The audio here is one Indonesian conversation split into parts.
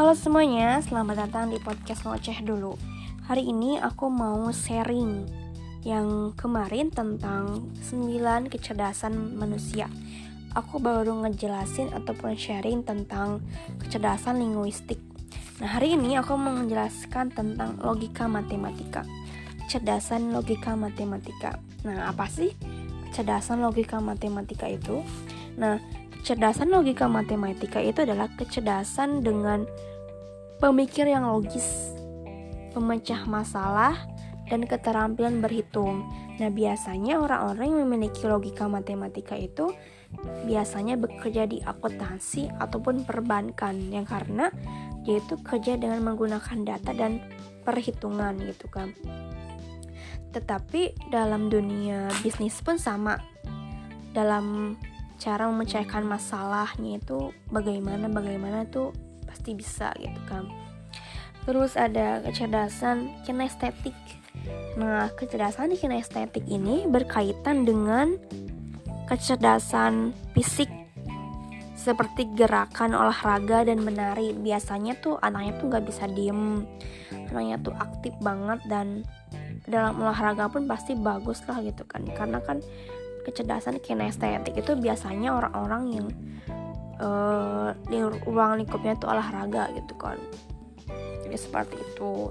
Halo semuanya, selamat datang di podcast ngoceh dulu. Hari ini aku mau sharing yang kemarin tentang 9 kecerdasan manusia. Aku baru ngejelasin ataupun sharing tentang kecerdasan linguistik. Nah, hari ini aku mau menjelaskan tentang logika matematika. Kecerdasan logika matematika. Nah, apa sih kecerdasan logika matematika itu? Nah, kecerdasan logika matematika itu adalah kecerdasan dengan pemikir yang logis, pemecah masalah, dan keterampilan berhitung. Nah, biasanya orang-orang yang memiliki logika matematika itu biasanya bekerja di akuntansi ataupun perbankan yang karena dia itu kerja dengan menggunakan data dan perhitungan gitu kan. Tetapi dalam dunia bisnis pun sama. Dalam cara memecahkan masalahnya itu bagaimana bagaimana tuh pasti bisa gitu kan. Terus ada kecerdasan kinestetik. Nah kecerdasan di kinestetik ini berkaitan dengan kecerdasan fisik seperti gerakan olahraga dan menari. Biasanya tuh anaknya tuh nggak bisa diem. Anaknya tuh aktif banget dan dalam olahraga pun pasti bagus lah gitu kan. Karena kan kecerdasan kinestetik itu biasanya orang-orang yang uh, ruang lingkupnya itu olahraga gitu kan. Jadi seperti itu.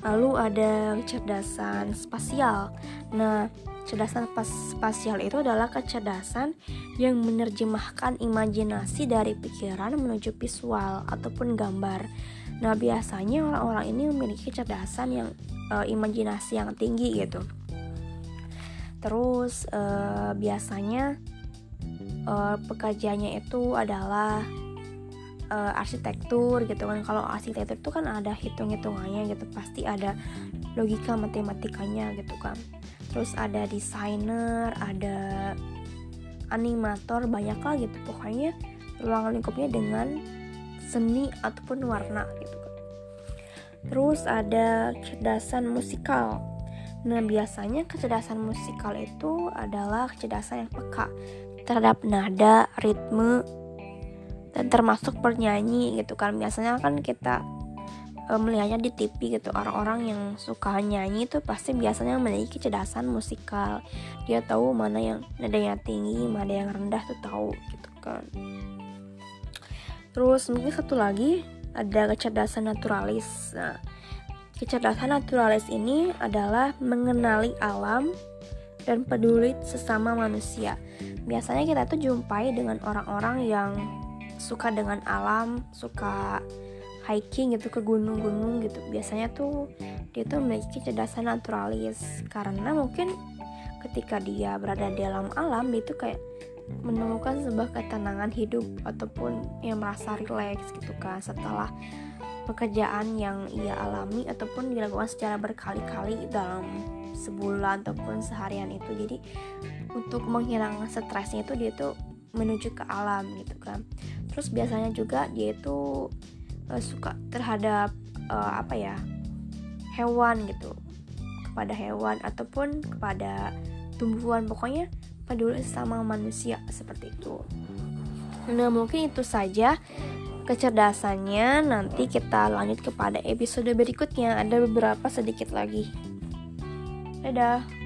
Lalu ada kecerdasan spasial. Nah kecerdasan spasial itu adalah kecerdasan yang menerjemahkan imajinasi dari pikiran menuju visual ataupun gambar. Nah biasanya orang-orang ini memiliki kecerdasan yang uh, imajinasi yang tinggi gitu terus uh, biasanya uh, pekerjaannya itu adalah uh, arsitektur gitu kan. Kalau arsitektur itu kan ada hitung-hitungannya gitu pasti ada logika matematikanya gitu kan. Terus ada desainer ada animator banyak lah gitu. Pokoknya ruang lingkupnya dengan seni ataupun warna gitu kan. Terus ada kecerdasan musikal Nah, biasanya kecerdasan musikal itu adalah kecerdasan yang peka terhadap nada, ritme, dan termasuk bernyanyi gitu kan. Biasanya kan kita e, melihatnya di TV gitu orang-orang yang suka nyanyi itu pasti biasanya memiliki kecerdasan musikal. Dia tahu mana yang nadanya tinggi mana yang rendah tuh tahu gitu kan. Terus mungkin satu lagi ada kecerdasan naturalis. Nah kecerdasan naturalis ini adalah mengenali alam dan peduli sesama manusia. Biasanya kita tuh jumpai dengan orang-orang yang suka dengan alam, suka hiking gitu ke gunung-gunung gitu. Biasanya tuh dia tuh memiliki kecerdasan naturalis karena mungkin ketika dia berada di dalam alam dia tuh kayak menemukan sebuah ketenangan hidup ataupun yang merasa rileks gitu kan setelah pekerjaan yang ia alami ataupun dilakukan secara berkali-kali dalam sebulan ataupun seharian itu. Jadi untuk menghilangkan stresnya itu dia tuh menuju ke alam gitu kan. Terus biasanya juga dia itu uh, suka terhadap uh, apa ya hewan gitu. Kepada hewan ataupun kepada tumbuhan. Pokoknya peduli sama manusia seperti itu. Nah mungkin itu saja kecerdasannya nanti kita lanjut kepada episode berikutnya ada beberapa sedikit lagi Dadah.